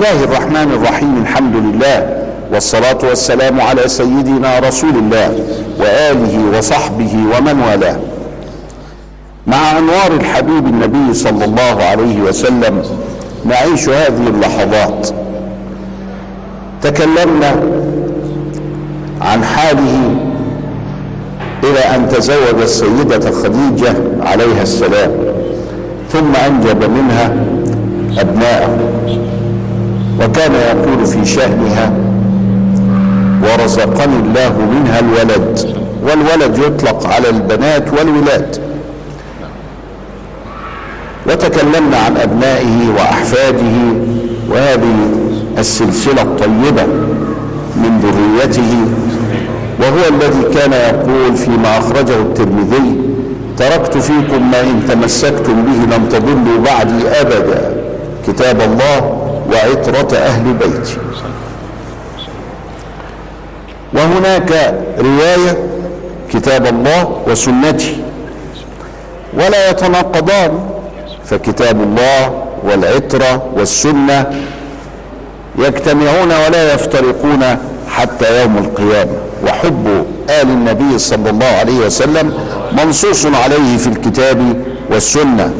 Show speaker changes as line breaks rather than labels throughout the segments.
الله الرحمن الرحيم الحمد لله والصلاة والسلام على سيدنا رسول الله وآله وصحبه ومن والاه. مع أنوار الحبيب النبي صلى الله عليه وسلم نعيش هذه اللحظات. تكلمنا عن حاله إلى أن تزوج السيدة خديجة عليها السلام ثم أنجب منها أبناءه. وكان يقول في شأنها ورزقني الله منها الولد. والولد يطلق على البنات والولاد. وتكلمنا عن أبنائه وأحفاده وهذه السلسلة الطيبة من ذريته. وهو الذي كان يقول فيما أخرجه الترمذي تركت فيكم ما إن تمسكتم به لم تضلوا بعدي أبدا. كتاب الله وعطرة أهل بيتي وهناك رواية كتاب الله وسنتي ولا يتناقضان فكتاب الله والعطرة والسنة يجتمعون ولا يفترقون حتى يوم القيامة. وحب آل النبي صلى الله عليه وسلم منصوص عليه في الكتاب والسنة.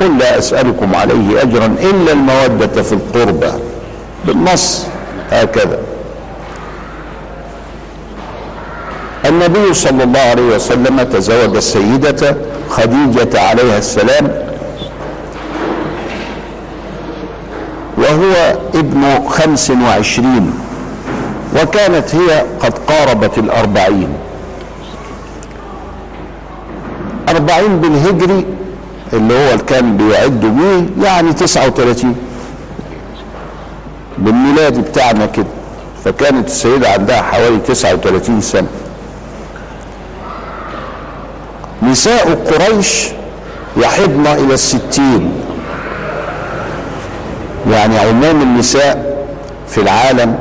قل لا أسألكم عليه أجرا إلا المودة في القربى. بالنص هكذا. النبي صلى الله عليه وسلم تزوج السيدة خديجة عليها السلام وهو ابن خمس وعشرين وكانت هي قد قاربت الأربعين. أربعين بالهجري اللي هو كان بيعد بيه يعني تسعة وثلاثين بالميلاد بتاعنا كده. فكانت السيدة عندها حوالي تسعة وثلاثين سنة. نساء قريش يحضن إلى الستين. يعني عموم النساء في العالم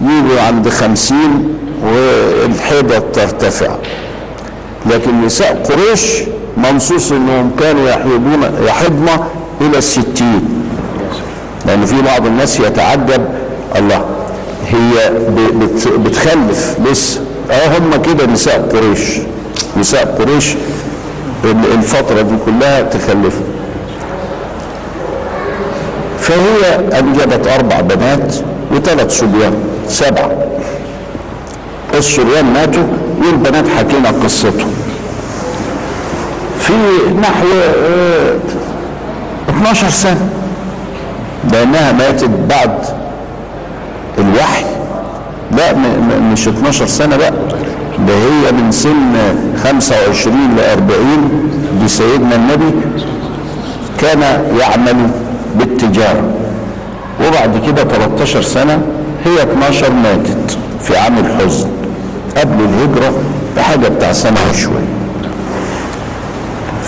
يجوا عند خمسين والحيضة ترتفع لكن نساء قريش منصوص إنهم كانوا يحيضون يحضن إلى الستين. لأن في بعض الناس يتعجب الله. هي بت بتخلف. لسه آه هم كده نساء قريش. نساء قريش الفترة دي كلها تخلف. فهي أنجبت أربع بنات وثلاث صبيان سبعة. الصبيان ماتوا والبنات حكينا قصتهم. في نحو آه 12 سنة. لأنها ماتت بعد الوحي. لا مش 12 سنة بقى. ده هي من سن 25 ل 40 دي سيدنا النبي كان يعمل بالتجارة. وبعد كده 13 سنة هي 12 ماتت في عام الحزن قبل الهجرة بحاجة بتاع سنة وشوية.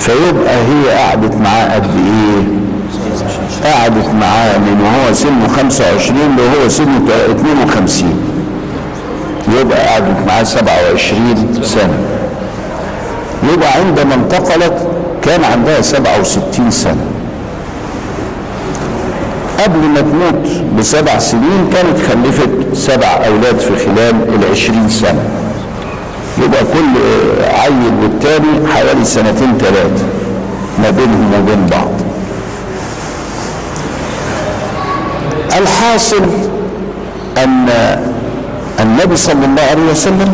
فيبقى هي قعدت معاه قد إيه؟ قعدت معاه من وهو سنه 25 لهو سنه 52 يبقى قعدت معاه 27 سنة. يبقى عندما انتقلت كان عندها 67 سنة. قبل ما تموت بسبع سنين كانت خلفت سبع أولاد في خلال العشرين سنة. يبقى كل عيل والتاني حوالي سنتين ثلاثة ما بينهم وبين بعض. الحاصل أن النبي صلى الله عليه وسلم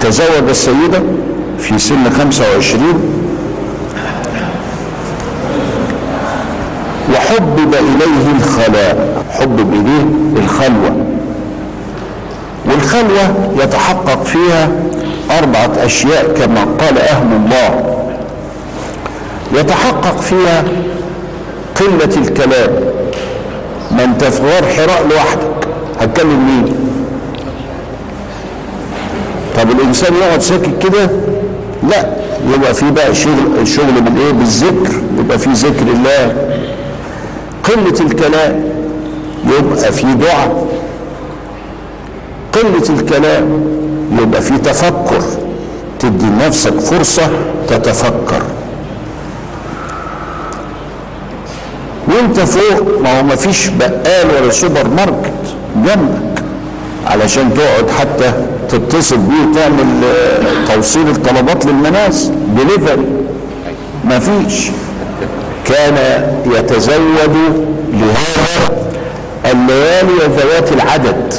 تزوج السيدة في سن 25 وحبب إليه الخلاء حبب إليه الخلوة. والخلوة يتحقق فيها أربعة أشياء كما قال أهل الله. يتحقق فيها قلة الكلام. ما انت في غار حراء لوحدك. هتكلم مين؟ طب الإنسان يقعد ساكت كده؟ لا. يبقى في بقى شغل شغل بالايه بالذكر. يبقى في ذكر الله. قلة الكلام. يبقى في دعاء. قلة الكلام يبقى في تفكر. تدي لنفسك فرصة تتفكر. وانت فوق ما هو ما فيش بقال ولا سوبر ماركت جنبك. علشان تقعد حتى تتصل بيه وتعمل آه، توصيل الطلبات للناس دليفري ما فيش. كان يتزود لهذا الليالي ذوات العدد.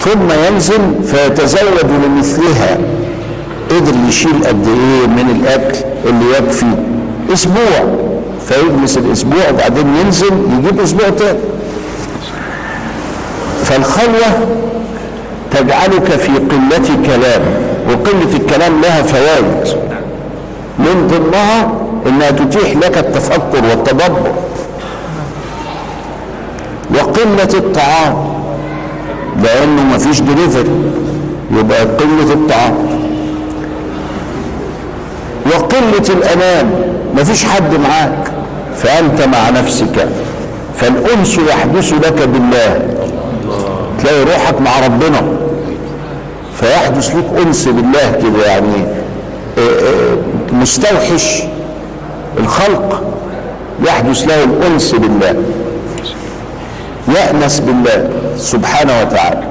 ثم ينزل فيتزود لمثلها. قدر يشيل قد إيه من الأكل اللي يكفي. أسبوع. فيجلس الأسبوع وبعدين ينزل يجيب أسبوع تاني. فالخلوة تجعلك في قلة كلام وقلة الكلام لها فوائد. من ضمنها إنها تتيح لك التفكر والتدبر. وقلة الطعام. لأنه مفيش دليفري يبقى قلة الطعام. وقلة الامان مفيش حد معاك. فأنت مع نفسك. فالأنس يحدث لك بالله. تلاقي روحك مع ربنا. فيحدث لك أنس بالله كده يعني آه، آه، مستوحش. الخلق يحدث له الأنس بالله. يأنس بالله. سبحانه وتعالى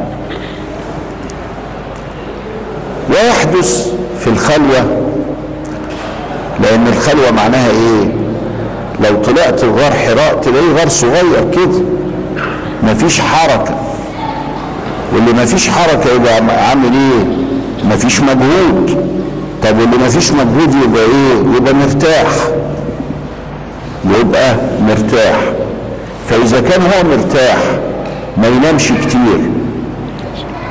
ويحدث في الخلوة لأن الخلوة معناها إيه؟ لو طلعت غار حراء تلاقيه غار صغير كده مفيش حركة واللي مفيش حركة يبقى عامل إيه؟ مفيش مجهود طب واللي مفيش مجهود يبقى إيه؟ يبقى مرتاح يبقى مرتاح فإذا كان هو مرتاح ما ينامش كتير.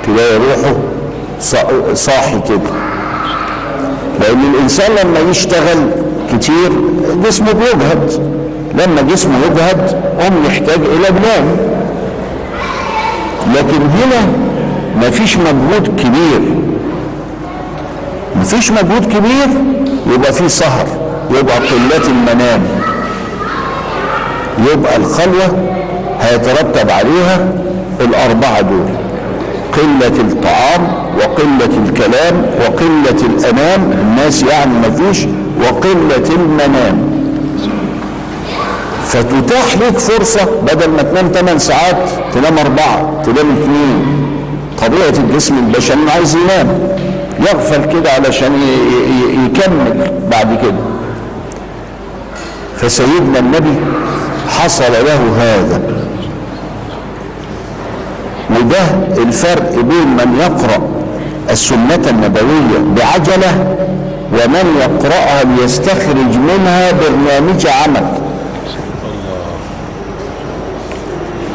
تلاقي روحه صا- صاحي كده لأن الإنسان لما يشتغل كتير جسمه بيجهد. لما جسمه يجهد قوم يحتاج إلى بنام لكن هنا مفيش مجهود كبير. مفيش مجهود كبير يبقى في سهر يبقى قلة المنام. يبقى الخلوة هيترتب عليها الأربعة دول قلة الطعام وقلة الكلام وقلة الأنام الناس يعني مفيش وقلة المنام. فتتاح لك فرصة بدل ما تنام 8 ساعات تنام أربعة تنام اثنين. طبيعة الجسم البشري عايز ينام. يغفل كده علشان يكمل بعد كده. فسيدنا النبي حصل له هذا. وده الفرق بين من يقرأ السنة النبوية بعجلة ومن يقرأها ليستخرج منها برنامج عمل.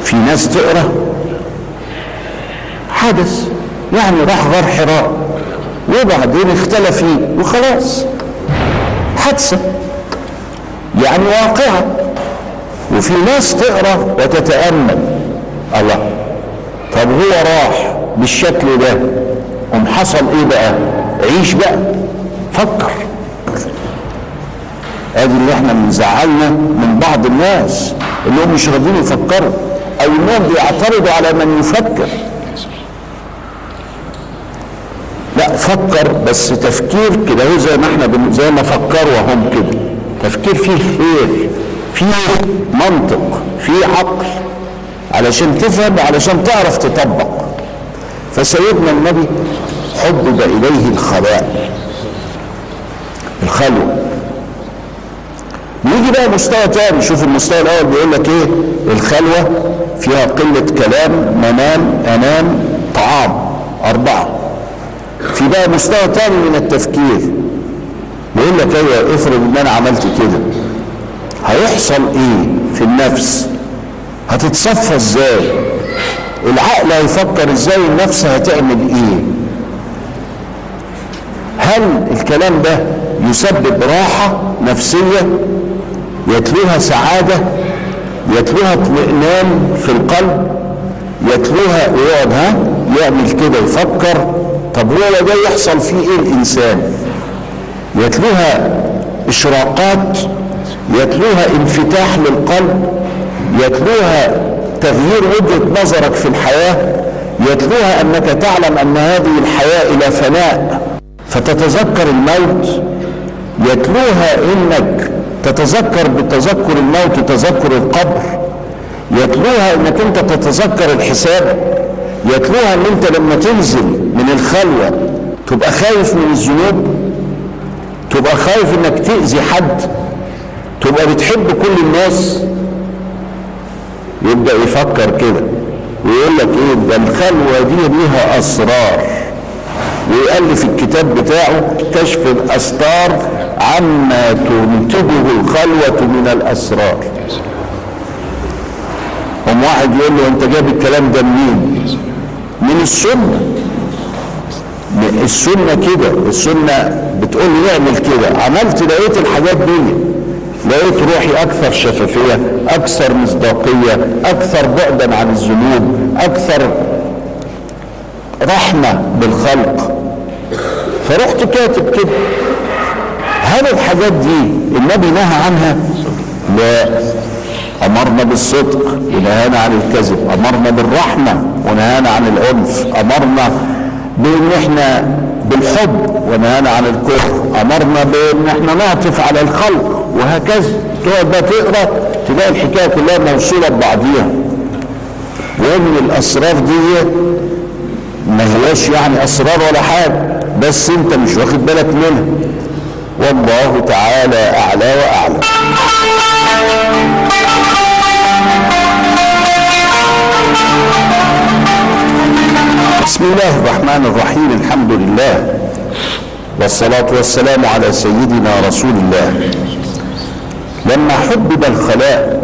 في ناس تقرأ حدث يعني راح غار حراء وبعدين اختلف فيه وخلاص. حادثة يعني واقعة. وفي ناس تقرأ وتتأمل. الله. طب هو راح بالشكل ده قام حصل إيه بقى؟ عيش بقى فكر. أدي اللي إحنا بنزعلنا من بعض الناس اللي هم مش راضيين يفكروا أو إنهم بيعترضوا على من يفكر. لا فكر بس تفكير كده هو زي ما إحنا زي ما فكروا هم كده. تفكير فيه خير فيه منطق فيه عقل. علشان تفهم علشان تعرف تطبق. فسيدنا النبي حبب إليه الخلاء. الخلوة. نيجي بقى مستوى تاني. شوف المستوى الأول بيقول لك إيه؟ الخلوة فيها قلة كلام منام انام طعام. أربعة. في بقى مستوى تاني من التفكير. بيقول لك أيوه افرض إن أنا عملت كده. هيحصل إيه في النفس؟ هتتصفى إزاي؟ العقل هيفكر إزاي النفس هتعمل إيه؟ هل الكلام ده يسبب راحة نفسية؟ يتلوها سعادة؟ يتلوها اطمئنان في القلب؟ يتلوها يقعد ها؟ يعمل كده يفكر؟ طب هو ده يحصل فيه إيه الإنسان؟ يتلوها اشراقات؟ يتلوها انفتاح للقلب؟ يتلوها تغيير وجهة نظرك في الحياة يتلوها أنك تعلم أن هذه الحياة إلى فناء فتتذكر الموت. يتلوها إنك تتذكر بتذكر الموت تذكر القبر. يتلوها إنك أنت تتذكر الحساب. يتلوها إن أنت لما تنزل من الخلوة تبقى خايف من الذنوب. تبقى خايف إنك تأذي حد. تبقى بتحب كل الناس. يبدأ يفكر كده ويقول لك إيه؟ ده الخلوة دي ليها أسرار. ويألف الكتاب بتاعه كشف الأستار عما تنتجه الخلوة من الأسرار. قام واحد يقول له أنت جايب الكلام ده منين؟ من السنة. السنة كده السنة بتقول لي اعمل كده. عملت لقيت الحاجات دي لقيت روحي أكثر شفافية. أكثر مصداقية أكثر بعدا عن الذنوب أكثر رحمة بالخلق. فرحت كاتب كده هل الحاجات دي النبي نهى عنها؟ لا. أمرنا بالصدق ونهانا عن الكذب. أمرنا بالرحمة ونهانا عن العنف. أمرنا بإن إحنا بالحب ونهانا عن الكفر. أمرنا بإن إحنا نعطف على الخلق وهكذا. تقعد بقى تقرأ؟ تلاقي الحكاية كلها موصولة ببعضيها. ومن الأسرار دي ما هياش يعني أسرار ولا حاجة بس انت مش واخد بالك منها. والله تعالى أعلى واعلم بسم الله الرحمن الرحيم الحمد لله والصلاة والسلام على سيدنا رسول الله. لما حبب الخلاء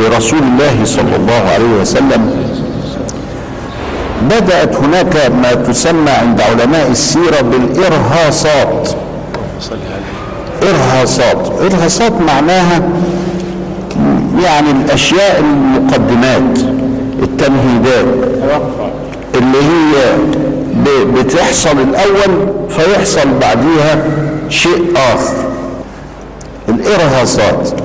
لرسول الله صلى الله عليه وسلم بدأت هناك ما تسمى عند علماء السيرة بالإرهاصات. إرهاصات. إرهاصات معناها يعني الأشياء المقدمات التمهيدات اللي هي بتحصل الأول فيحصل بعديها شيء آخر. الإرهاصات.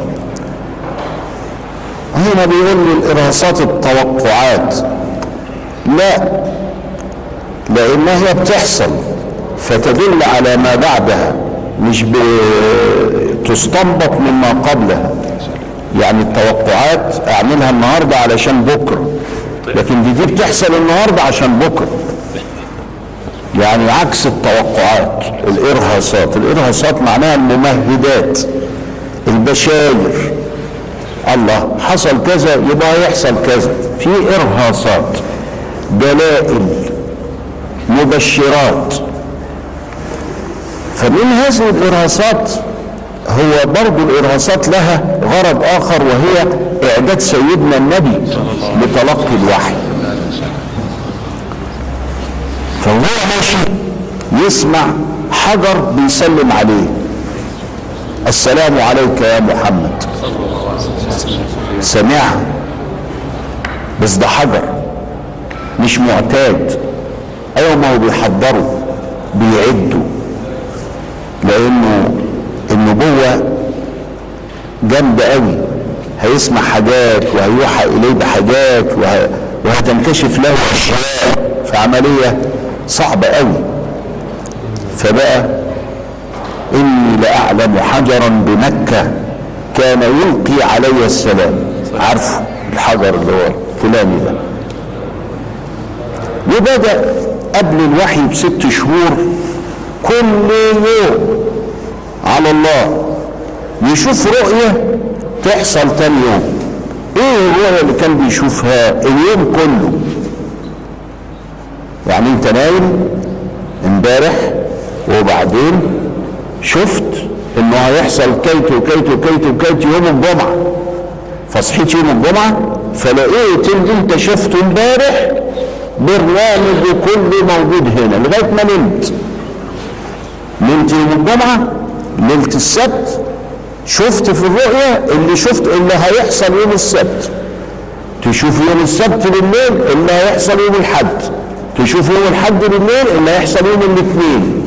هنا بيقول الإرهاصات التوقعات. لا. لأنها بتحصل فتدل على ما بعدها مش بتستنبط مما قبلها. يعني التوقعات أعملها النهارده علشان بكرة. لكن دي دي بتحصل النهارده عشان بكرة. يعني عكس التوقعات الإرهاصات. الإرهاصات معناها الممهدات البشاير. الله حصل كذا يبقى يحصل كذا. في إرهاصات دلائل مبشرات. فمن هذه الإرهاصات هو برضو الإرهاصات لها غرض آخر وهي إعداد سيدنا النبي لتلقي الوحي. فهو ماشي يسمع حجر بيسلم عليه. السلام عليك يا محمد. سمعها بس ده حجر مش معتاد. أيوه ما هو بيحضروا بيعدوا. لأنه النبوة جامدة قوي هيسمع حاجات وهيوحى إليه بحاجات وه... وهتنكشف له أشياء. في عملية صعبة قوي فبقى إني لأعلم حجرا بمكة. كان يلقي علي السلام. عارفه؟ الحجر اللي هو فلاني ده. وبدأ قبل الوحي بست شهور كل يوم على الله يشوف رؤية تحصل تاني يوم. إيه الرؤية اللي كان بيشوفها اليوم كله؟ يعني أنت نايم امبارح وبعدين شفت إنه هيحصل كيت وكيت وكيت وكيت يوم الجمعة. فصحيت يوم الجمعة فلقيت اللي أنت شفته امبارح برنامج كله موجود هنا. لغاية ما نمت. نمت يوم الجمعة ليلة السبت شفت في الرؤية اللي شفت اللي هيحصل يوم السبت. تشوف يوم السبت بالليل اللي هيحصل يوم الحد. تشوف يوم الحد بالليل اللي هيحصل يوم الاثنين.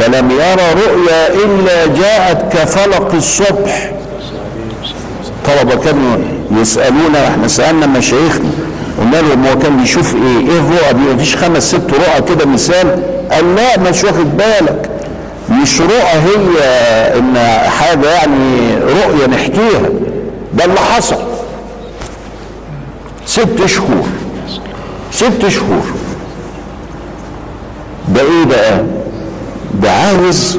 فلم يرى رؤيا إلا جاءت كفلق الصبح. طلبة كانوا يسألونا إحنا سألنا مشايخنا قلنا لهم هو كان بيشوف إيه؟ إيه الرؤى؟ مفيش خمس ست رؤى كده مثال. قال لا مش واخد بالك. مش رؤى هي إن حاجة يعني رؤية نحكيها. ده اللي حصل. ست شهور. ست شهور. ده إيه بقى؟ ده عاوز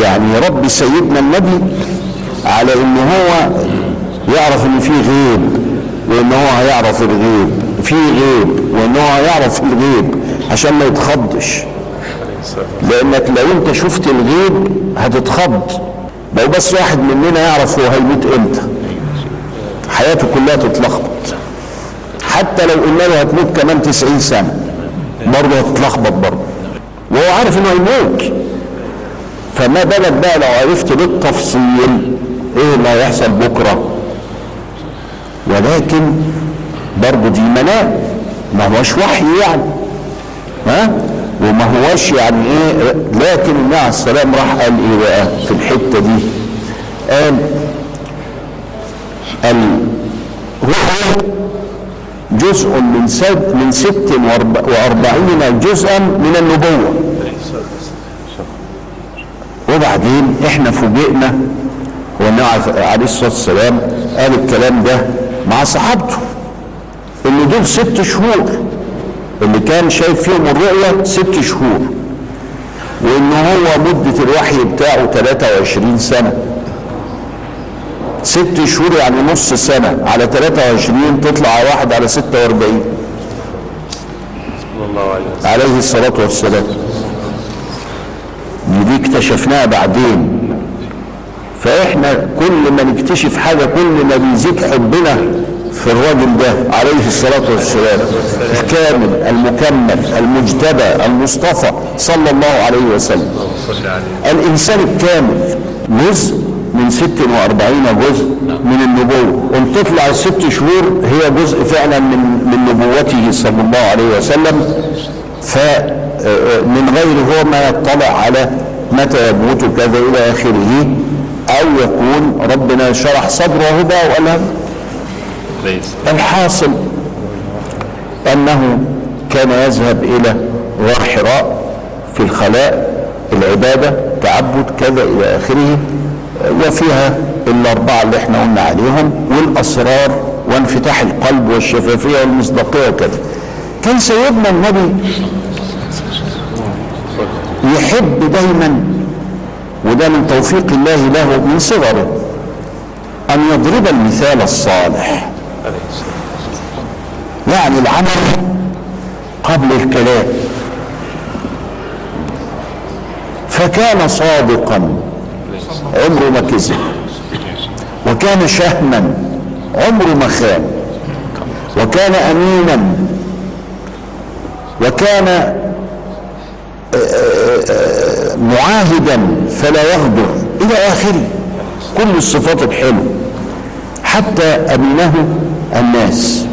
يعني يربي سيدنا النبي على إن هو يعرف إن في غيب وإن هو هيعرف الغيب في غيب وإن هو هيعرف الغيب عشان ما يتخضش. لأنك لو أنت شفت الغيب هتتخض. لو بس واحد مننا يعرف هو هيموت إمتى. حياته كلها تتلخبط. حتى لو قلنا له هتموت كمان 90 سنة برضه هتتلخبط برضه. وهو عارف إنه هيموت. فما بالك بقى لو عرفت بالتفصيل إيه اللي هيحصل بكرة؟ ولكن برضه دي منام ما هوش وحي يعني. ها؟ وما هوش يعني إيه؟ لكن النبي عليه السلام راح قال إيه بقى في الحتة دي؟ قال الرؤيا جزء من ست من ست وأربعين جزءا من النبوة. وبعدين إحنا فوجئنا والنبي عليه الصلاه والسلام قال الكلام ده مع صحابته إن دول ست شهور اللي كان شايف فيهم الرؤية ست شهور وإن هو مدة الوحي بتاعه 23 سنة. ست شهور يعني نص سنة على 23 تطلع واحد على 46 عليه الصلاة والسلام. دي اكتشفناها بعدين. فإحنا كل ما نكتشف حاجة كل ما بيزيد حبنا في الراجل ده عليه الصلاة والسلام. الكامل المكمل المجتبى المصطفى صلى الله عليه وسلم. الإنسان الكامل جزء من 46 جزء من النبوة. وان تطلع الست شهور هي جزء فعلا من من نبوته صلى الله عليه وسلم. فمن غير هو ما يطلع على متى يموت كذا إلى آخره. أو يكون ربنا شرح صدره بقى وقال الحاصل أنه كان يذهب إلى غار حراء في الخلاء العبادة تعبد كذا إلى آخره. وفيها الأربعة اللي إحنا قلنا عليهم والأسرار وانفتاح القلب والشفافية والمصداقية وكذا كان سيدنا النبي يحب دايما وده من توفيق الله له من صغره أن يضرب المثال الصالح. يعني العمل قبل الكلام. فكان صادقا. عمره ما كذب وكان شهما عمره ما خان وكان أمينا. وكان معاهدا فلا يغدر. إلى آخره. كل الصفات الحلوة. حتى أمينه الناس.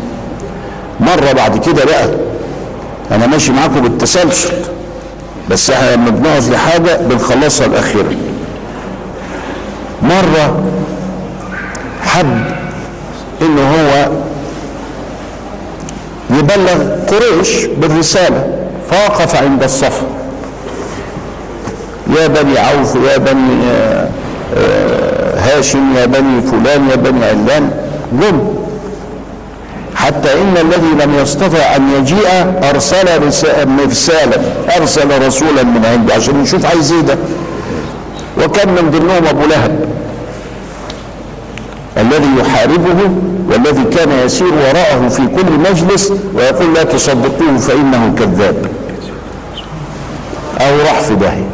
مرة بعد كده بقى أنا ماشي معاكم بالتسلسل بس إحنا لما بنقف لحاجة بنخلصها الأخيرة. مرة حب إنه هو يبلغ قريش بالرسالة فوقف عند الصفا يا بني عوف يا بني هاشم يا بني فلان يا بني علان جم حتى إن الذي لم يستطع أن يجيء أرسل مرسالا أرسل رسولا من عنده عشان نشوف عايز إيه ده. وكان من ضمنهم أبو لهب الذي يحاربه والذي كان يسير وراءه في كل مجلس ويقول لا تصدقوه فإنه كذاب. أو راح في داهية.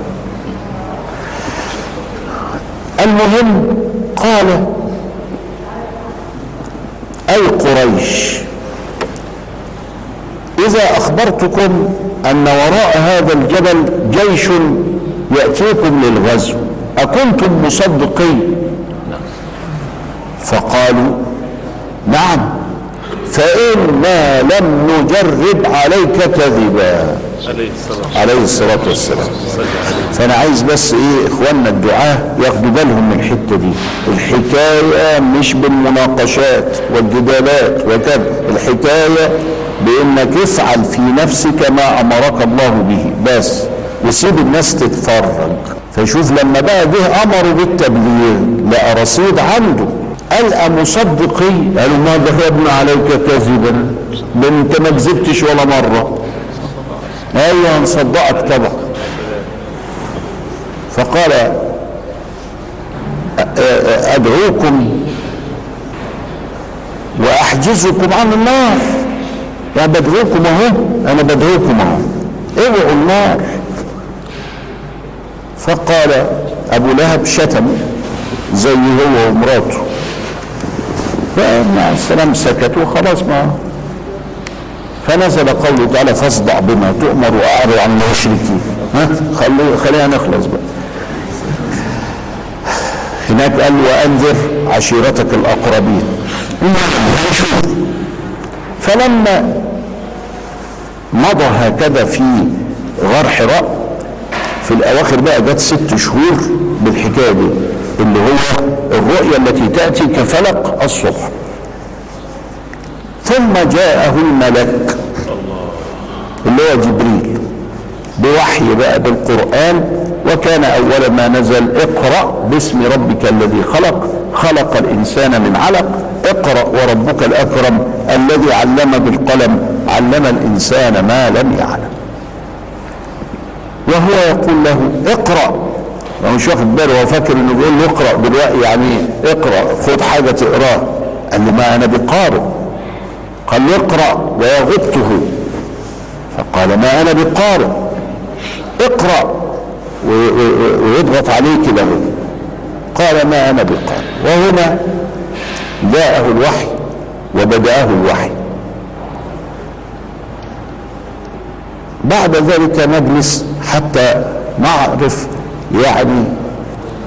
المهم قال أي قريش إذا أخبرتكم أن وراء هذا الجبل جيش يأتيكم للغزو. أكنتم مصدقين؟ فقالوا نعم. فإنا لم نجرب عليك كذبا. عليه الصلاة والسلام. فأنا عايز بس إيه إخواننا الدعاة ياخدوا بالهم من الحتة دي. الحكاية مش بالمناقشات والجدالات وكذا. الحكاية بأنك افعل في نفسك ما أمرك الله به. بس. وسيب الناس تتفرج. فشوف لما بقى جه امره بالتبليغ لقى رصيد عنده قال مصدقي. قالوا ما ذهبنا عليك كذبا ده انت ما كذبتش ولا مرة. أيوه هنصدقك طبعا. فقال أدعوكم وأحجزكم عن النار. يعني بدعوكم أهو أنا بدعوكم أهو. اوعوا النار. فقال أبو لهب شتم زي هو ومراته. فمع السلام سكتوا خلاص ما. فنزل قوله تعالى فاصدع بما تؤمر وأعرض عن المشركين. خلي خلينا نخلص بقى. هناك قال وأنذر عشيرتك الأقربين. فلما مضى هكذا في غار حراء في الأواخر بقى جت ست شهور بالحكاية دي اللي هو الرؤيا التي تأتي كفلق الصبح. ثم جاءه الملك اللي هو جبريل بوحي بقى بالقرآن وكان أول ما نزل اقرأ باسم ربك الذي خلق خلق الإنسان من علق اقرأ وربك الأكرم الذي علم بالقلم علم الإنسان ما لم يعلم. وهو يقول له اقرأ. هو مش واخد باله هو فاكر إنه بيقول له اقرأ دلوقتي يعني اقرأ خد حاجة تقراه قال له ما أنا بقارئ. قال له اقرأ ويغطه. فقال ما أنا بقارئ. اقرأ ويضغط عليه كده قال ما أنا بقارئ. وهنا جاءه الوحي وبدأه الوحي. بعد ذلك نجلس حتى نعرف يعني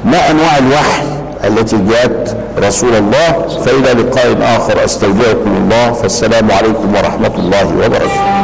ما أنواع الوحي التي جاءت رسول الله. فإلى لقاء آخر أستودعكم الله. فالسلام عليكم ورحمة الله وبركاته.